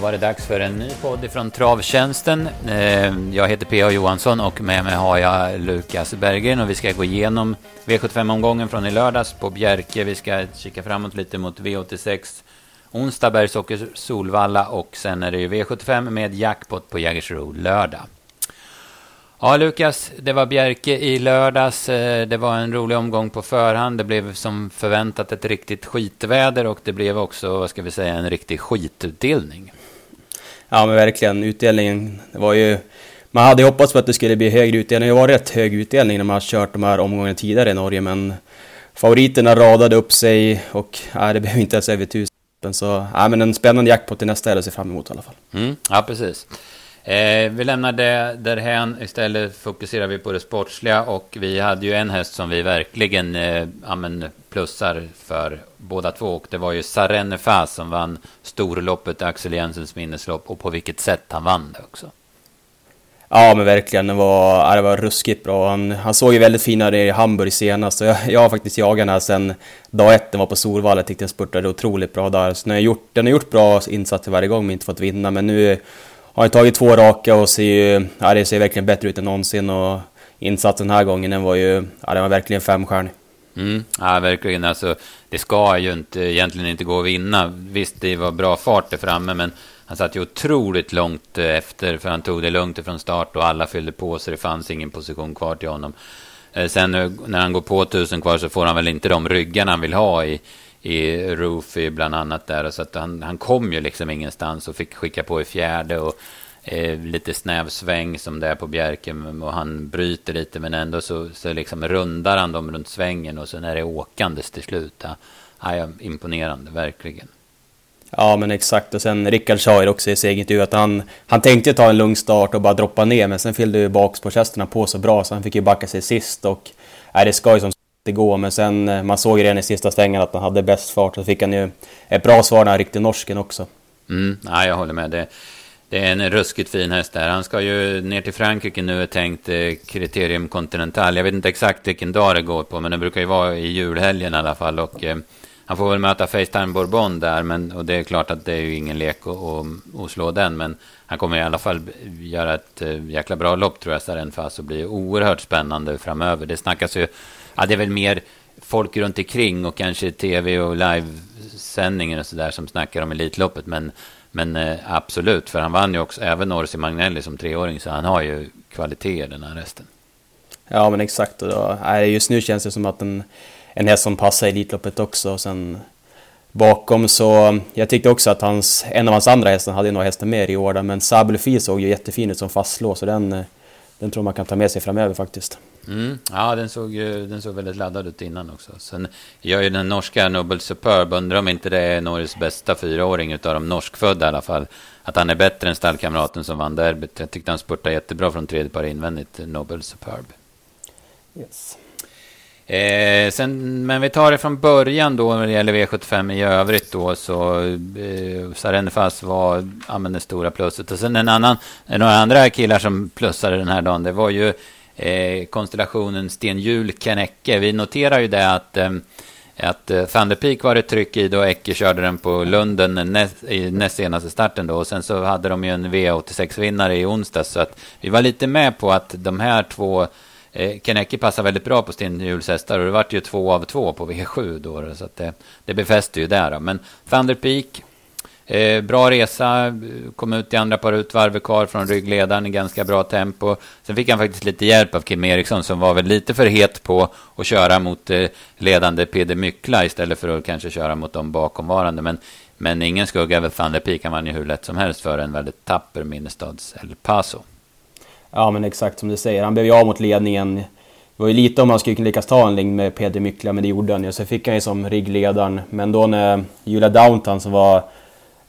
var det dags för en ny podd från Travtjänsten. Eh, jag heter P.A. Johansson och med mig har jag Lukas Berggren och vi ska gå igenom V75-omgången från i lördags på Bjerke. Vi ska kika framåt lite mot V86 onsdag Bergsåker Solvalla och sen är det ju V75 med jackpot på Jägersro lördag. Ja, Lukas, det var Bjerke i lördags. Eh, det var en rolig omgång på förhand. Det blev som förväntat ett riktigt skitväder och det blev också, vad ska vi säga, en riktig skitutdelning. Ja, men verkligen. Utdelningen var ju... Man hade hoppats på att det skulle bli högre utdelning. Det var rätt hög utdelning när man har kört de här omgångarna tidigare i Norge, men favoriterna radade upp sig och ja, det blev inte ens över tusen. Så ja, men en spännande jackpot till nästa helg att se fram emot i alla fall. Mm, ja, precis. Eh, vi lämnar det därhän. Istället fokuserar vi på det sportsliga. Och vi hade ju en häst som vi verkligen eh, amen, plussar för båda två. Och det var ju Sarenne Fas som vann storloppet, Axel Jensens minneslopp. Och på vilket sätt han vann det också. Ja, men verkligen. Det var, det var ruskigt bra. Han, han såg ju väldigt fin ut i Hamburg senast. Jag, jag har faktiskt jagat den här sen dag ett. Den var på Solvalla. Jag tyckte den spurtade otroligt bra där. Så den har gjort, den har gjort bra insatser varje gång, men inte fått vinna. Men nu har ju tagit två raka och ser ju, ja, det ser verkligen bättre ut än någonsin. Och insatsen den här gången, den var ju, ja, den var verkligen femstjärnig. Mm, ja, verkligen. Alltså, det ska ju inte, egentligen inte gå att vinna. Visst, det var bra fart där framme, men han satt ju otroligt långt eh, efter, för han tog det lugnt ifrån start och alla fyllde på, så det fanns ingen position kvar till honom. Eh, sen eh, när han går på tusen kvar så får han väl inte de ryggarna han vill ha i, i Roofy bland annat där. Så att han, han kom ju liksom ingenstans och fick skicka på i fjärde och eh, lite snäv sväng som det är på Bjerke och han bryter lite men ändå så, så liksom rundar han dem runt svängen och sen är det åkandes till slut. Ja, ja, imponerande, verkligen. Ja men exakt och sen Rickard sa ju också i sin intervju att han, han tänkte ta en lugn start och bara droppa ner men sen fyllde ju bakspårshästarna på så bra så han fick ju backa sig sist och nej, det ska ju som det gå, men sen eh, man såg redan i sista svängen att han hade bäst fart. Så fick han ju ett bra svar när han ryckte norsken också. Mm, ja, jag håller med. Det, det är en ruskigt fin häst där. Han ska ju ner till Frankrike nu, är tänkt eh, Criterium Continental. Jag vet inte exakt vilken dag det går på, men det brukar ju vara i julhelgen i alla fall. Och, eh, han får väl möta Facetime Bourbon där, men, och det är klart att det är ju ingen lek att slå den. Men han kommer i alla fall göra ett eh, jäkla bra lopp tror jag, Sarenfas, och blir oerhört spännande framöver. Det snackas ju ja, det är väl mer folk runt omkring och kanske tv och livesändningar och sådär som snackar om Elitloppet. Men, men eh, absolut, för han vann ju också även Orsi Magnelli som treåring, så han har ju kvaliteter den här resten. Ja, men exakt. Och då, just nu känns det som att en, en häst som passar Elitloppet också. Och sen bakom så, jag tyckte också att hans, en av hans andra hästar hade några hästar mer i år, men Sabelfi såg ju jättefin ut som fastlås, så den, eh, den tror man kan ta med sig framöver faktiskt. Mm. Ja, den såg, den såg väldigt laddad ut innan också. Sen gör ju den norska Nobel Superb, undrar om inte det är Norges bästa fyraåring utav de norskfödda i alla fall. Att han är bättre än stallkamraten som vann derbyt. Jag tyckte han spurtade jättebra från tredje par invändigt, Nobel Superb. Yes. Eh, sen, men vi tar det från början då när det gäller V75 i övrigt då så eh, Sarenfas var ja, det stora plusset. Och sen en annan, några andra killar som plussade den här dagen, det var ju eh, konstellationen Sten Hjul Vi noterar ju det att eh, att eh, Thunder Peak var det tryck i då Ecke körde den på Lunden näst, i näst senaste starten då. Och sen så hade de ju en V86-vinnare i onsdags. Så att vi var lite med på att de här två eh, Kennecke passar väldigt bra på Sten Hjuls hästar. Och det vart ju två av två på V7 då så att det, det befäster ju där då. men Thunder Peak Eh, bra resa, kom ut i andra par ut, varvet kvar från ryggledaren i ganska bra tempo. Sen fick han faktiskt lite hjälp av Kim Eriksson som var väl lite för het på att köra mot eh, ledande Peder Mykla istället för att kanske köra mot de bakomvarande. Men, men ingen skugga över Thunder Peak, han vann ju hur lätt som helst för en väldigt tapper Minnestads El Paso. Ja men exakt som du säger, han blev ju av mot ledningen. Det var ju lite om han skulle lyckas ta en längd med Peder Mykla, men det gjorde han ju. Så fick han ju som ryggledaren. Men då när Julia Downton som var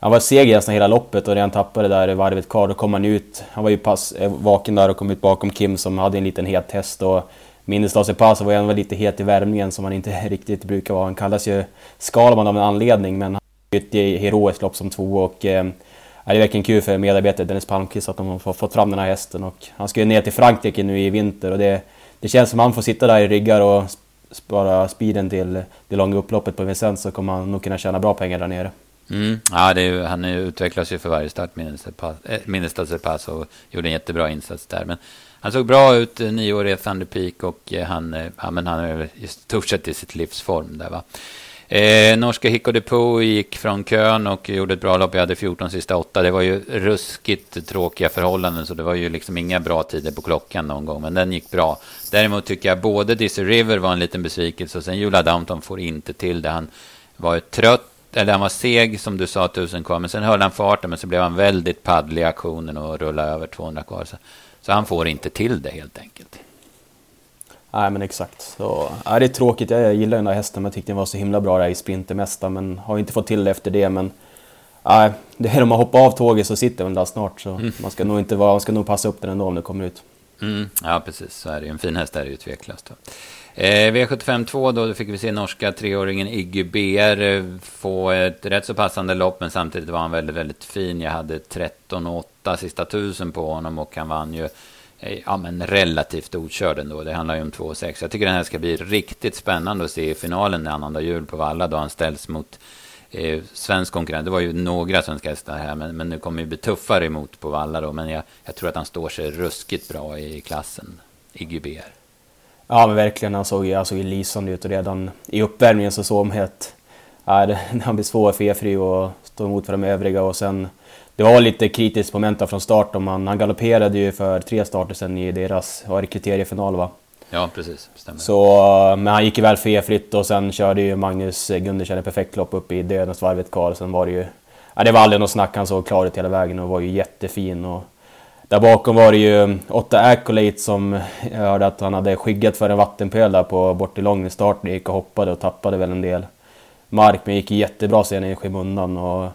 han var seg nästan hela loppet och redan tappade där varvet kvar. Då kom han ut. Han var ju pass, eh, vaken där och kom ut bakom Kim som hade en liten het häst. Och Minnestads Pass var ju lite het i värmningen som han inte riktigt brukar vara. Han kallas ju Skalman av en anledning men han har ju ett heroiskt lopp som två och eh, är det verkligen kul för medarbetare Dennis Palmqvist att de har fått fram den här hästen. Och han ska ju ner till Frankrike nu i vinter och det, det känns som att han får sitta där i ryggar och spara speeden till det långa upploppet på Vincennes så kommer han nog kunna tjäna bra pengar där nere. Mm. Ja, det är, han utvecklas ju för varje start, Minnestadspass, eh, och gjorde en jättebra insats där. Men han såg bra ut, eh, nioårig Thunder Peak, och eh, han, ja, men han är i stort sett i sitt livsform där va. Eh, norska Hicko Depot gick från kön och gjorde ett bra lopp. Jag hade 14 sista åtta. Det var ju ruskigt tråkiga förhållanden så det var ju liksom inga bra tider på klockan någon gång. Men den gick bra. Däremot tycker jag både Dizzy River var en liten besvikelse och sen Jula Downton får inte till det. Han var ju trött, eller han var seg som du sa, tusen kvar. Men sen höll han farten men så blev han väldigt paddlig i aktionen och rullade över 200 kvar. Så, så han får inte till det helt enkelt. Nej men exakt. Så, ja, det är tråkigt, jag gillar den där hästen men jag tyckte den var så himla bra där i sprinter mesta men har inte fått till det efter det men Nej, det är om man hoppar av tåget så sitter den där snart så mm. man ska nog inte vara, man ska nog passa upp den ändå om det kommer ut. Mm, ja precis, så är det En fin häst är det ju tveklöst. Eh, V75 2 då, då fick vi se norska treåringen Iggy BR eh, få ett rätt så passande lopp men samtidigt var han väldigt, väldigt fin. Jag hade 13,8 sista tusen på honom och han vann ju eh, ja, men relativt okörd ändå. Det handlar ju om 2,6. Jag tycker den här ska bli riktigt spännande att se i finalen när annandag jul på Valla då han ställs mot eh, svensk konkurrent. Det var ju några svenska hästar här, men, men nu kommer ju bli tuffare emot på Valla då. Men jag, jag tror att han står sig ruskigt bra i klassen, i GBR. Ja, men verkligen. Han såg, ju såg ju lysande ut och redan i uppvärmningen så såg man att ja, han blir svår felfri och står emot för de övriga och sen det var lite kritiskt moment från start. Om han, han galopperade ju för tre starter sen i deras kriteriefinal va? Ja, precis. Stämmer. Så, men han gick ju väl felfritt och sen körde ju Magnus Gundersen ett perfekt lopp upp i dödens varvet kvar. Sen var det ju... Ja, det var aldrig något snack. Han såg klar ut hela vägen och var ju jättefin. Och där bakom var det ju åtta Accolate som jag hörde att han hade skyggat för en vattenpöl där på bort i lång start. Gick och hoppade och tappade väl en del mark, men gick jättebra sen i skymundan. Och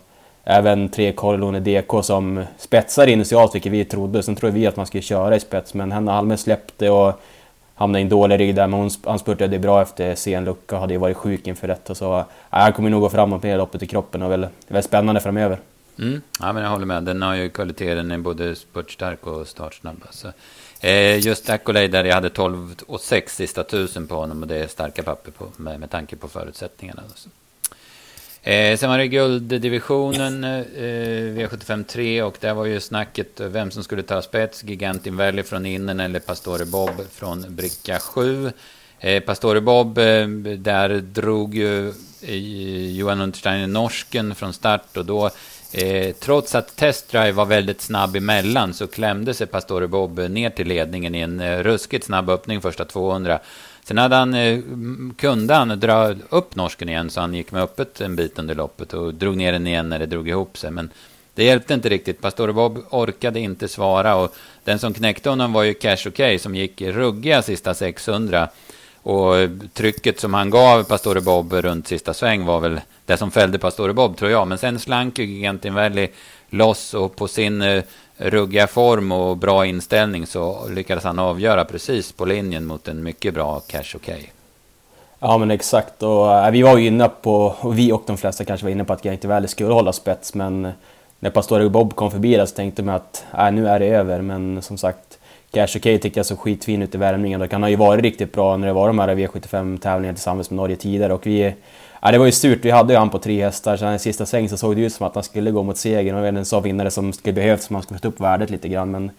även tre Corleone DK som spetsade initialt, vilket vi trodde. Sen trodde vi att man skulle köra i spets, men Henna Alme släppte och hamnade i en dålig rygg där. Men hon, han spurtade bra efter sen lucka, hade ju varit sjuk inför detta. Så äh, han kommer nog gå framåt med loppet i kroppen och väl, väl spännande framöver. Mm. Ja, men jag håller med. Den har ju kvalitet. Den är både spurtstark och startsnabb. Alltså. Eh, just Accolade där jag hade 12 och 6 sista tusen på honom och det är starka papper på, med, med tanke på förutsättningarna. Alltså. Eh, sen var det gulddivisionen, eh, eh V75 3 och där var ju snacket eh, vem som skulle ta spets. Gigantin Valley från innen eller Pastore Bob från bricka 7. Eh, Pastore Bob, eh, där drog ju eh, Johan Untersteiner norsken från start och då Eh, trots att testdrive var väldigt snabb emellan så klämde sig Pastore Bob eh, ner till ledningen i en eh, ruskigt snabb öppning första 200. Sen hade han, eh, kunde han dra upp norsken igen så han gick med öppet en bit under loppet och drog ner den igen när det drog ihop sig. Men det hjälpte inte riktigt. Pastore Bob orkade inte svara och den som knäckte honom var ju Cash OK som gick ruggiga sista 600. Och trycket som han gav Pastore Bob runt sista sväng var väl det som fällde Pastore Bob tror jag. Men sen slank ju Gigantin Valley loss och på sin eh, ruggiga form och bra inställning så lyckades han avgöra precis på linjen mot en mycket bra Cash okej. Ja men exakt och äh, vi var ju inne på, och vi och de flesta kanske var inne på att Gigantin Valley skulle hålla spets men när Pastore Bob kom förbi där så tänkte man att äh, nu är det över men som sagt Cash OK tyckte jag såg skitfin ut i värmningen och han har ju varit riktigt bra när det var de här V75 tävlingarna tillsammans med Norge tidigare och vi Ja, det var ju surt. Vi hade ju han på tre hästar, så i sista sväng så såg det ut som att han skulle gå mot segern. Och en sån vinnare som skulle behövts, om han skulle få upp värdet lite grann. Men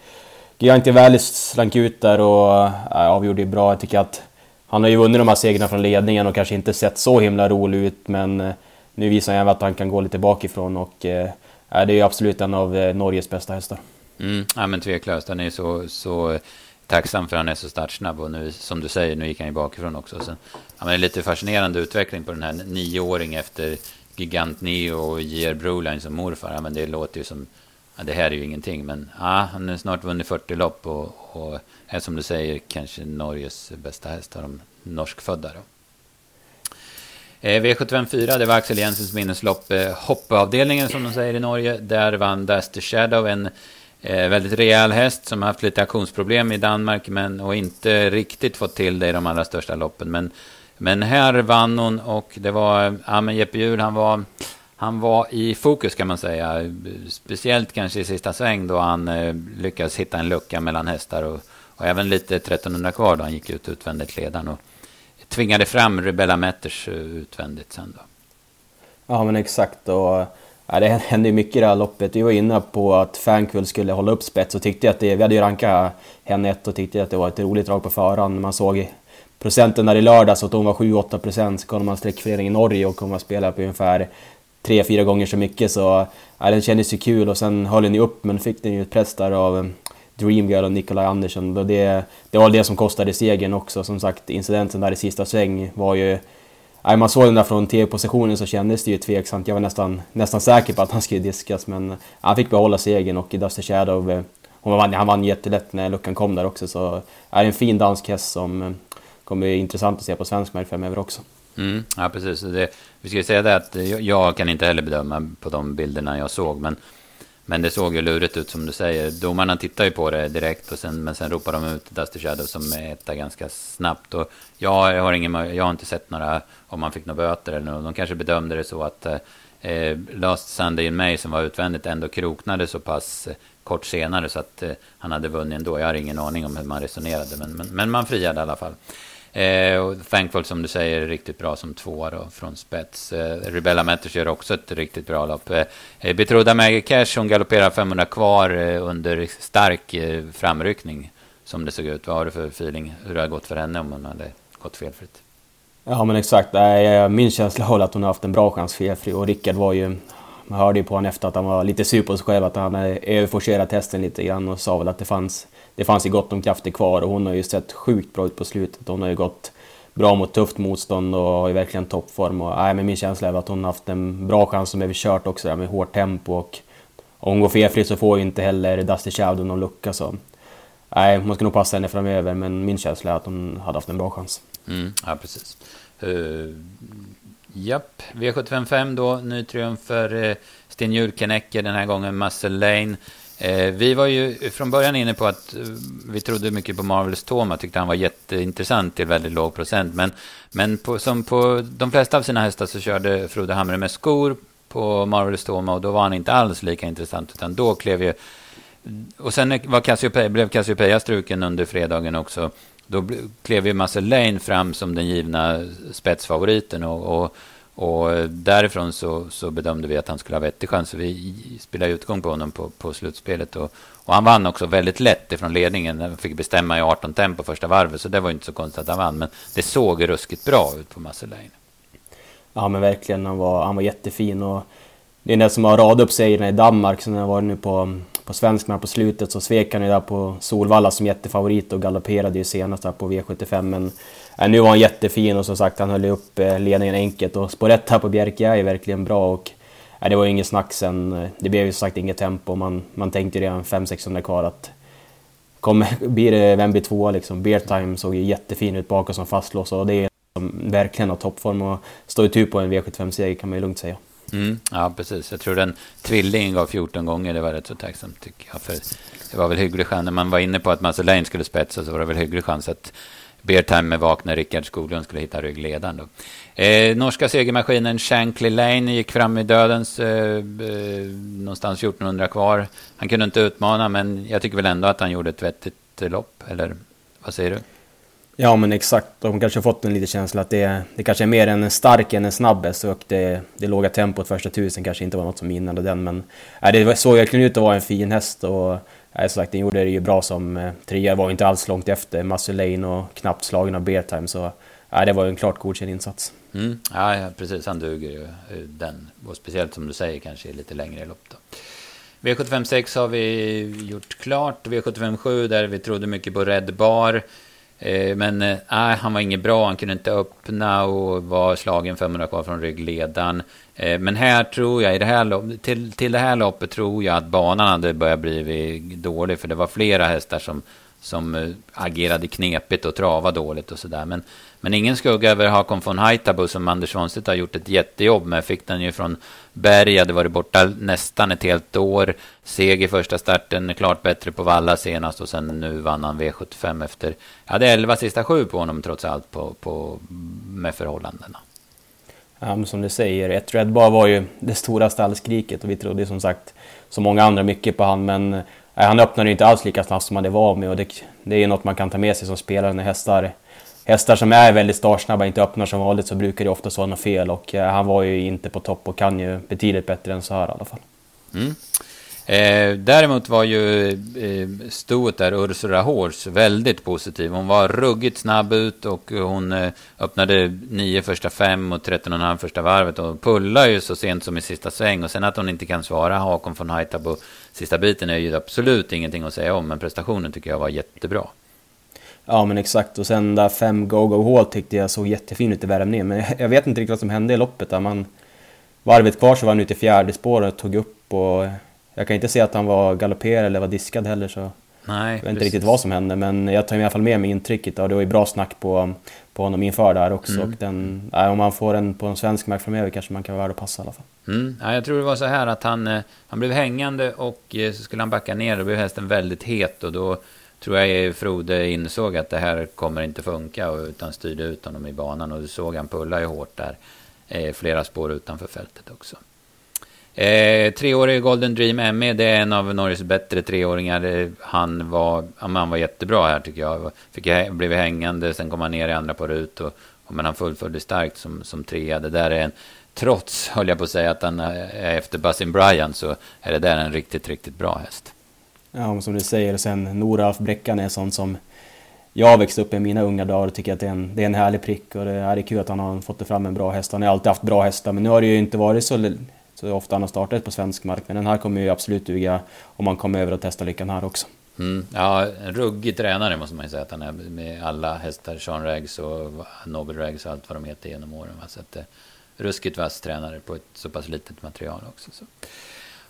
Giganti Valley slank ut där och ja, avgjorde ju bra. Jag tycker att han har ju vunnit de här segrarna från ledningen och kanske inte sett så himla rolig ut, men eh, nu visar han att han kan gå lite bakifrån och eh, ja, det är ju absolut en av eh, Norges bästa hästar. Mm, ja men tveklöst, han är så, så tacksam för att han är så startsnabb och nu, som du säger, nu gick han ju bakifrån också. Så, ja, men det är lite fascinerande utveckling på den här nioåring efter Gigant Neo och J.R. Broline som morfar. Ja, men det låter ju som, ja, det här är ju ingenting, men ja, han har snart vunnit 40 lopp och, och är som du säger kanske Norges bästa häst av de norskfödda. Då. Eh, V754, det var Axel Jensens minneslopp, eh, hoppavdelningen som de säger i Norge. Där vann Daster Shadow, en Eh, väldigt rejäl häst som haft lite aktionsproblem i Danmark men, och inte riktigt fått till det i de allra största loppen. Men, men här vann hon och det var, ja men Jeppe Hjul han var, han var i fokus kan man säga. Speciellt kanske i sista sväng då han eh, lyckades hitta en lucka mellan hästar och, och även lite 1300 kvar då han gick ut utvändigt ledaren och tvingade fram Rebella Metters eh, utvändigt sen då. Ja men exakt och ja, det hände ju mycket i det här loppet. Vi var inne på att Fankull skulle hålla upp spets och tyckte att det, vi hade ju rankat henne ett och tyckte att det var ett roligt drag på förhand. Man såg procenten där i lördags att hon var 7-8 procent. Så kollade man streckföreningen i Norge och kom att spela på ungefär 3-4 gånger så mycket så ja, den kändes ju kul och sen höll den ju upp men fick den ju ett press där av um, Dreamgirl och Nikolaj Andersson. Det, det var det som kostade segern också. Som sagt, incidenten där i sista sväng var ju... Nej, man såg den där från tv-positionen så kändes det ju tveksamt. Jag var nästan, nästan säker på att han skulle diskas men han fick behålla segern och Dusty Shadow eh, hon vann, han vann jättelätt när luckan kom där också så är en fin dansk häst som eh, kommer bli intressant att se på svensk mark framöver också. Mm, ja, precis. Det, vi ska ju säga det att jag, jag, kan inte heller bedöma på de bilderna jag såg, men, men det såg ju lurigt ut som du säger. Domarna tittar ju på det direkt, och sen, men sen ropar de ut Dusty Shadow som är etta ganska snabbt. Och jag, jag, har ingen, jag har inte sett några, om man fick några böter eller något. De kanske bedömde det så att eh, eh Last Sunday in May som var utvändigt ändå kroknade så pass eh, kort senare så att eh, han hade vunnit ändå. Jag har ingen aning om hur man resonerade, men, men, men man friade i alla fall. Eh, och Thankful som du säger är riktigt bra som tvåa då, från spets. Eh, Rebella Matters gör också ett riktigt bra lopp. Eh, eh Betrodda Maggie Cash hon galopperar 500 kvar eh, under stark eh, framryckning som det såg ut. Vad har du för feeling hur det har gått för henne om hon hade gått felfritt? Ja men exakt, eh, min känsla håller att hon har haft en bra chans felfri och Rickard var ju man hörde ju på honom efter att han var lite sur på sig själv att han eh, hade överforcerat testen lite grann och sa väl att det fanns, det fanns ju gott om krafter kvar och hon har ju sett sjukt bra ut på slutet. Hon har ju gått bra mot tufft motstånd och har ju verkligen toppform. Och, nej, men min känsla är att hon har haft en bra chans som är kört också där med hårt tempo och om hon går felfritt så får ju inte heller Dusty Shadow någon lucka så... Alltså. Nej, man ska nog passa henne framöver men min känsla är att hon hade haft en bra chans. Mm, ja, precis. Uh, Japp, V755 då, ny triumf för uh, Sten Julkenecke, den här gången Muscle Lane. Eh, vi var ju från början inne på att eh, vi trodde mycket på Marvels Toma, tyckte han var jätteintressant till väldigt låg procent. Men, men på, som på de flesta av sina hästar så körde Frode Hamre med skor på Marvels Toma och då var han inte alls lika intressant, utan då klev ju... Och sen var Cassiopeia, blev Cassiopeia struken under fredagen också. Då klev ju Muscle Lane fram som den givna spetsfavoriten och, och, och eh, därifrån så, så, bedömde vi att han skulle ha vettig chans. så Vi spelade utgång på honom på, på slutspelet och, och, han vann också väldigt lätt ifrån ledningen. Han fick bestämma i 18 tempo första varvet så det var inte så konstigt att han vann. Men det såg ruskigt bra ut på Muscle Ja men verkligen, han var, han var jättefin och det är den som har radat upp sig i Danmark, så när jag var nu på på svensk men på slutet så svek han ju där på Solvalla som jättefavorit och galopperade ju senast där på V75 men äh, nu var han jättefin och som sagt han höll ju upp eh, ledningen enkelt och spår 1 här på Bjerke är verkligen bra och äh, det var ju inget snack sen. Eh, det blev ju som sagt inget tempo man, man tänkte ju redan 500-600 kvar att kommer, blir det, vem blir tvåa liksom? Beartime såg ju jättefin ut bakom som fastlås och det är verkligen av toppform och står ju tur på en V75-seger kan man ju lugnt säga. Mm, ja, precis. Jag tror den tvillingen gav 14 gånger. Det var rätt så tacksamt tycker jag. För det var väl hygglig chans. När man var inne på att Massa Lane skulle spetsa så var det väl hygglig chans att Beartime vaknade Rickard Skoglund skulle hitta ryggledaren. Då. Eh, norska segermaskinen Shankly Lane gick fram i dödens eh, eh, någonstans 1400 kvar. Han kunde inte utmana, men jag tycker väl ändå att han gjorde ett vettigt lopp. Eller vad säger du? Ja men exakt, de kanske har fått en liten känsla att det, det kanske är mer en stark än en snabb häst och det, det låga tempot första tusen kanske inte var något som gynnade den men äh, det såg verkligen ut att vara en fin häst och äh, som sagt den gjorde det ju bra som äh, trea, var inte alls långt efter Masulane och knappt slagen av Beartime så äh, det var ju en klart godkänd insats. Mm. Ja, precis, han duger ju eh, den och speciellt som du säger kanske lite längre lopp då. V756 har vi gjort klart, V757 där vi trodde mycket på Red Bar Eh, men äh, han var inget bra, han kunde inte öppna och var slagen 500 kvar från ryggledaren. Eh, men här tror jag, i det här till, till det här loppet tror jag att banan hade börjat bli dålig. För det var flera hästar som, som eh, agerade knepigt och travade dåligt och sådär. Men men ingen skugga över Hakon von Haitabo som Anders Svanstedt har gjort ett jättejobb med. Fick den ju från Berg, hade varit borta nästan ett helt år. Seger första starten, klart bättre på Valla senast och sen nu vann han V75 efter... Jag hade 11 sista sju på honom trots allt på, på, med förhållandena. Ja, men som du säger, ett Red Bar var ju det stora stallskriket och vi trodde som sagt som många andra mycket på han men han öppnade inte alls lika snabbt som han det var med och det, det är något man kan ta med sig som spelare när hästar hästar som är väldigt startsnabba inte öppnar som vanligt så brukar det ofta vara något fel och eh, han var ju inte på topp och kan ju betydligt bättre än så här i alla fall. Mm. Eh, däremot var ju eh, stoet där, Ursula Hors, väldigt positiv. Hon var ruggigt snabb ut och hon eh, öppnade nio första fem och 13,5 första varvet och pullade ju så sent som i sista sväng. Och sen att hon inte kan svara Hakon von Haitabo sista biten är ju absolut ingenting att säga om, men prestationen tycker jag var jättebra. Ja men exakt och sen där fem go-go hål tyckte jag såg jättefin ut i värmningen. Men jag vet inte riktigt vad som hände i loppet där man... Varvet kvar så var han ute i fjärde spåret och tog upp och jag kan inte se att han var galopperad eller var diskad heller så... Nej, jag vet inte riktigt vad som hände men jag tar i alla fall med mig intrycket och det var ju bra snack på, på honom inför där också. Mm. Och den, nej, om man får en på en svensk mark framöver kanske man kan vara värd att passa i alla fall. Mm. Ja, jag tror det var så här att han, eh, han blev hängande och eh, så skulle han backa ner. Då blev hästen väldigt het och då tror jag Frode insåg att det här kommer inte funka utan styrde ut honom i banan. Och du såg han pulla ju hårt där. Eh, flera spår utanför fältet också. Eh, treårig Golden Dream ME, det är en av Norges bättre treåringar. Han var, han var jättebra här tycker jag. Fick, blev hängande, sen kom han ner i andra på Rut. Och, och, men han fullföljde starkt som, som trea. Det där är en, trots, höll jag på att säga, att han är efter Buzzin Bryan så är det där en riktigt, riktigt bra häst. Ja, som du säger, sen Nora Bräckan är sån som jag växte upp i mina unga dagar och tycker att det är, en, det är en härlig prick och det är kul att han har fått fram en bra häst. Han har alltid haft bra hästar men nu har det ju inte varit så så ofta han har startat på svensk mark. Men den här kommer ju absolut duga om man kommer över och testar lyckan här också. Mm, ja, en ruggig tränare måste man ju säga att han är med alla hästar. Sean Rags och Nobel Rags och allt vad de heter genom åren. Så att, eh, ruskigt vass tränare på ett så pass litet material också. Så.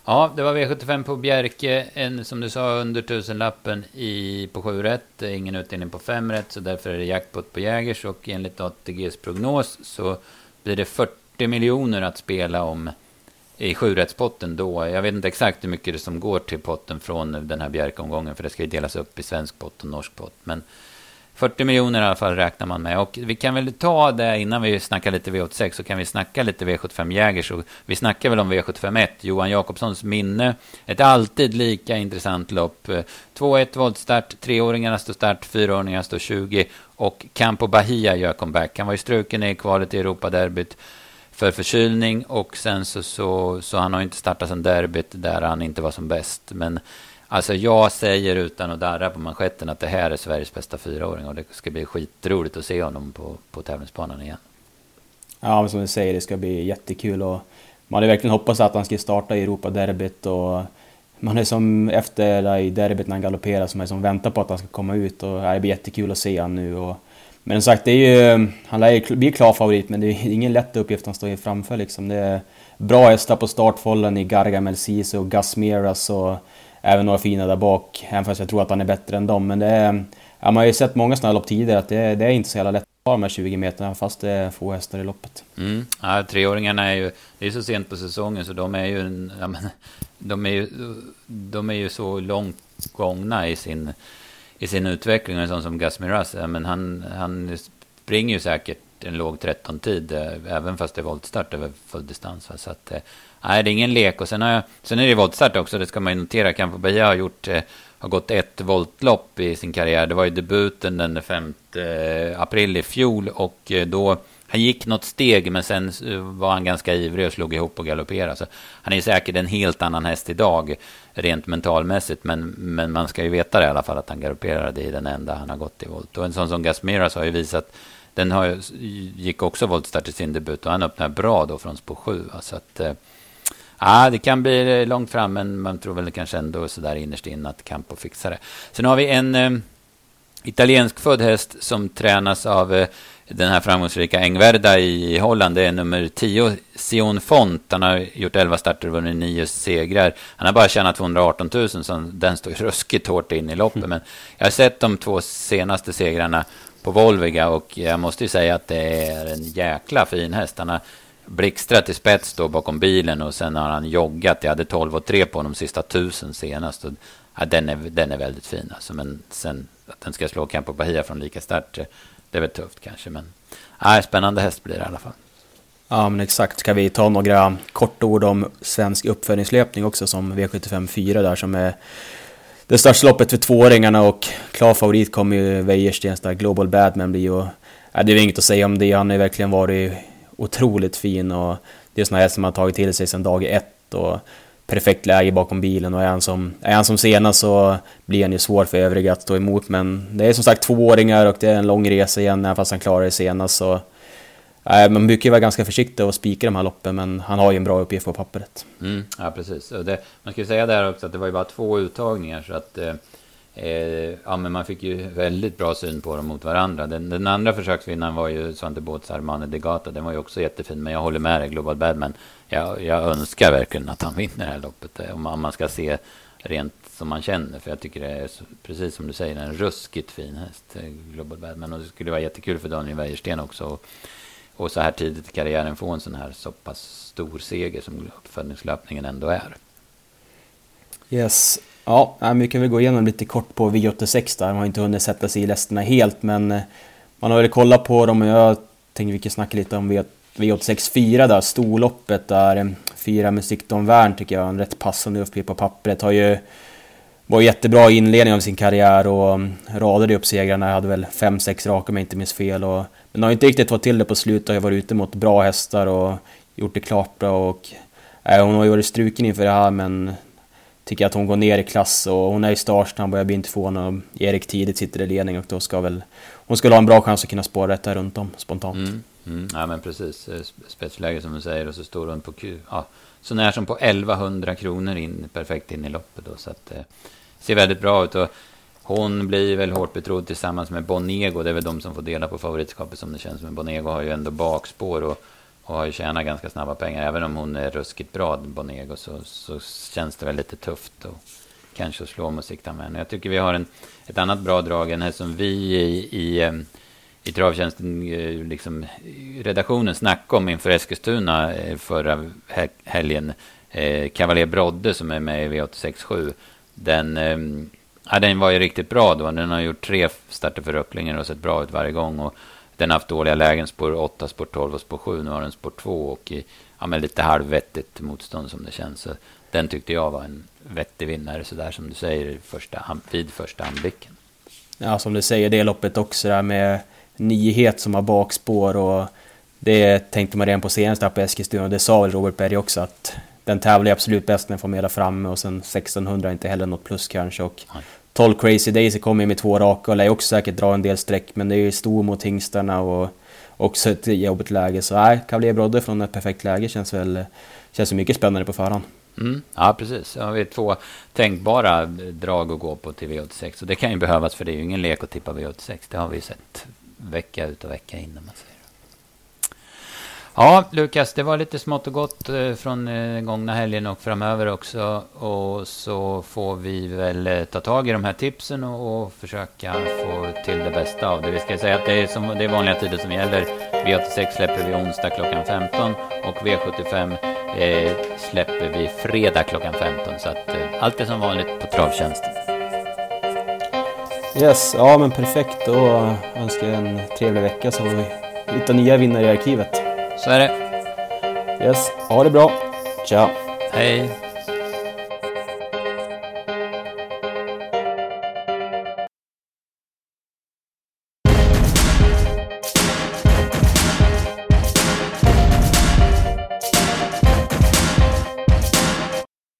Ja, det var V75 på Bjerke. En, som du sa, under tusenlappen i, på 7 rätt. Ingen utdelning på 5 rätt, så därför är det jackpot på Jägers. Och enligt ATGs prognos så blir det 40 miljoner att spela om i sjurättspotten då. Jag vet inte exakt hur mycket det som går till potten från den här Bjerke-omgången. För det ska ju delas upp i svensk pott och norsk pott. Men 40 miljoner i alla fall räknar man med. Och vi kan väl ta det innan vi snackar lite V86 så kan vi snacka lite V75 Jägers. Och vi snackar väl om V751, Johan Jakobssons minne. Ett alltid lika intressant lopp. 2-1 voltstart, treåringarna står start, fyraåringarna står 20 och Campo Bahia gör comeback. Han var ju struken i kvalet i Europaderbyt för förkylning och sen så, så, så han har inte startat sen derbyt där han inte var som bäst. Men alltså jag säger utan att darra på manschetten att det här är Sveriges bästa fyraåring och det ska bli skitroligt att se honom på, på tävlingsbanan igen. Ja, men som du säger, det ska bli jättekul och man hade verkligen hoppats att han skulle starta i Europa-derbyt och man är som efter i derbyt när han galopperar som är som väntar på att han ska komma ut och det blir jättekul att se honom nu och men som sagt, det är ju, han lär ju bli klar favorit men det är ingen lätt uppgift han står framför liksom. Det är bra hästar på startfållen i Gargamel Ceesay och Gasmeras och även några fina där bak. Även fast jag tror att han är bättre än dem. Men det är, ja, man har ju sett många sådana lopp tidigare att det, det är inte så jävla lätt att ta de här 20 meterna fast det är få hästar i loppet. Mm. Ja, treåringarna är ju, det är så sent på säsongen så de är ju, ja, men, de är ju, de är ju så långt gångna i sin i sin utveckling. En sån som Gus Miraz, men han, han springer ju säkert en låg 13-tid, eh, även fast det är voltstart över full distans. Så att, eh, nej, det är ingen lek. Och sen, har jag, sen är det voltstart också, det ska man ju notera. Campo Bahia har, gjort, eh, har gått ett voltlopp i sin karriär. Det var ju debuten den 5 eh, april i fjol och eh, då han gick något steg, men sen eh, var han ganska ivrig och slog ihop och galopperade. Så han är säkert en helt annan häst idag, rent mentalmässigt. Men, men man ska ju veta det i alla fall, att han galopperade i den enda han har gått i volt. Och en sån som Gasmiras har ju visat, den har, gick också voltstart i sin debut och han öppnade bra då från spår 7. Så att, Ja, det kan bli långt fram, men man tror väl kanske ändå så där innerst inne att Campo fixar det. Sen har vi en eh, italiensk född häst som tränas av eh, den här framgångsrika Engverda i Holland. Det är nummer 10, Sion Font. Han har gjort 11 starter och vunnit 9 segrar. Han har bara tjänat 218 000, så den står ruskigt hårt in i loppet. Mm. Men jag har sett de två senaste segrarna på Volviga och jag måste ju säga att det är en jäkla fin häst. Han har blixtrat till spets då bakom bilen och sen har han joggat. Jag hade 12 och 3 på de sista tusen senast. Och, ja, den, är, den är väldigt fin alltså. Men sen att den ska slå Campo Bahia från lika start eh, det är väl tufft kanske, men nej, spännande häst blir det i alla fall. Ja, men exakt. Ska vi ta några korta ord om svensk uppföljningslöpning också som V75 4 där som är det största loppet för tvååringarna och klar favorit kommer ju Wäjerstens där, Global Badman blir ju... Ja, det är inget att säga om det, han har ju verkligen varit otroligt fin och det är såna här som har tagit till sig sedan dag ett och perfekt läge bakom bilen och är han som, är han som senast så blir han ju svår för övriga att stå emot men det är som sagt tvååringar och det är en lång resa igen även fast han klarar det senast så äh, man brukar ju vara ganska försiktig och spika de här loppen men han har ju en bra uppgift på pappret. Mm, ja precis, det, man ska ju säga där också att det var ju bara två uttagningar så att eh, eh ja, men man fick ju väldigt bra syn på dem mot varandra. Den, den andra försöksvinnaren var ju Svante Båths Armane Degata Den var ju också jättefin. Men jag håller med dig, Global Badman jag, jag önskar verkligen att han vinner det här loppet. Eh, om man, man ska se rent som man känner. För jag tycker det är, precis som du säger, en ruskigt fin häst, eh, Global Badman. Och det skulle vara jättekul för Daniel Wäjersten också. Och, och så här tidigt i karriären få en sån här så pass stor seger som uppfödningslöpningen ändå är. Yes. Ja, vi kan väl gå igenom lite kort på V86 där. Man har inte hunnit sätta sig i lästerna helt, men eh, man har väl kollat på dem och jag tänkte vi kan snacka lite om V86 4 där, storloppet där. Eh, fyra med Stikton Wern tycker jag, en rätt passande uppgift på pappret. Har ju var jättebra i inledningen av sin karriär och mm, radade upp segrarna. Hade väl 5-6 raka om jag inte minns fel. Och, men har inte riktigt fått till det på slutet. Har varit ute mot bra hästar och gjort det klart bra. Och, äh, hon har ju varit struken inför det här men tycker att hon går ner i klass och hon är i startsnabb och jag blir inte förvånad och Erik tidigt sitter i ledning och då ska väl... Hon skulle ha en bra chans att kunna spåra detta runt om spontant. Mm. Mm, ja men precis, eh, spetsläge som du säger och så står hon på ja, så när som på 1100 kronor in, perfekt in i loppet då. Så att det eh, ser väldigt bra ut. Och hon blir väl hårt betrodd tillsammans med Bonego. Det är väl de som får dela på favoritskapet som det känns. Men Bonego har ju ändå bakspår och, och har ju tjänat ganska snabba pengar. Även om hon är ruskigt bra, Bonego, så, så känns det väl lite tufft. Och kanske att slå Musikta med henne. Jag tycker vi har en, ett annat bra drag, en här som vi i, i i travtjänsten, eh, liksom, redaktionen snackade om inför Eskilstuna eh, förra helgen. Eh, Cavalier Brodde som är med i V867. Den, ja, den var ju riktigt bra då. Den har gjort tre starter för Röcklinger och sett bra ut varje gång. Och den har haft dåliga lägen, spår 8, spår 12 och spår 7. Nu har den spår 2 och i, ja, men lite halvvettigt motstånd som det känns. Så den tyckte jag var en vettig vinnare, sådär som du säger, första, vid första anblicken. Ja, som du säger, det loppet också där med nyhet som har bakspår och det tänkte man redan på senaste på Eskilstuna och det sa väl Robert Berg också att den tävlar absolut bäst när den får med där framme och sen 1600 inte heller något plus kanske och 12 Crazy Days kommer med två raka och lär också säkert dra en del streck men det är ju stor mot hingstarna och också ett jobbigt läge så nej, Cavalier Brodde från ett perfekt läge känns väl känns mycket spännande på förhand. Mm, ja, precis. Ja, vi har två tänkbara drag att gå på till V86 och det kan ju behövas för det är ju ingen lek att tippa V86. Det har vi ju sett vecka ut och vecka in. Man säger. Ja, Lukas, det var lite smått och gott eh, från den gångna helgen och framöver också. Och så får vi väl eh, ta tag i de här tipsen och, och försöka få till det bästa av det. Vi ska säga att det är, som, det är vanliga tider som gäller. V86 släpper vi onsdag klockan 15 och V75 eh, släpper vi fredag klockan 15. Så att eh, allt är som vanligt på Travtjänsten. Yes, ja men perfekt. Då önskar jag en trevlig vecka så får vi hitta nya vinnare i arkivet. Så är det. Yes, ha det bra. Ciao. Hej.